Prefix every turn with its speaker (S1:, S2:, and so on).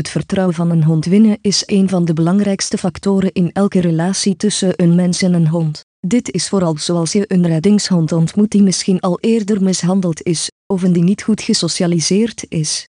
S1: Het vertrouwen van een hond winnen is een van de belangrijkste factoren in elke relatie tussen een mens en een hond. Dit is vooral zoals je een reddingshond ontmoet die misschien al eerder mishandeld is, of een die niet goed gesocialiseerd is.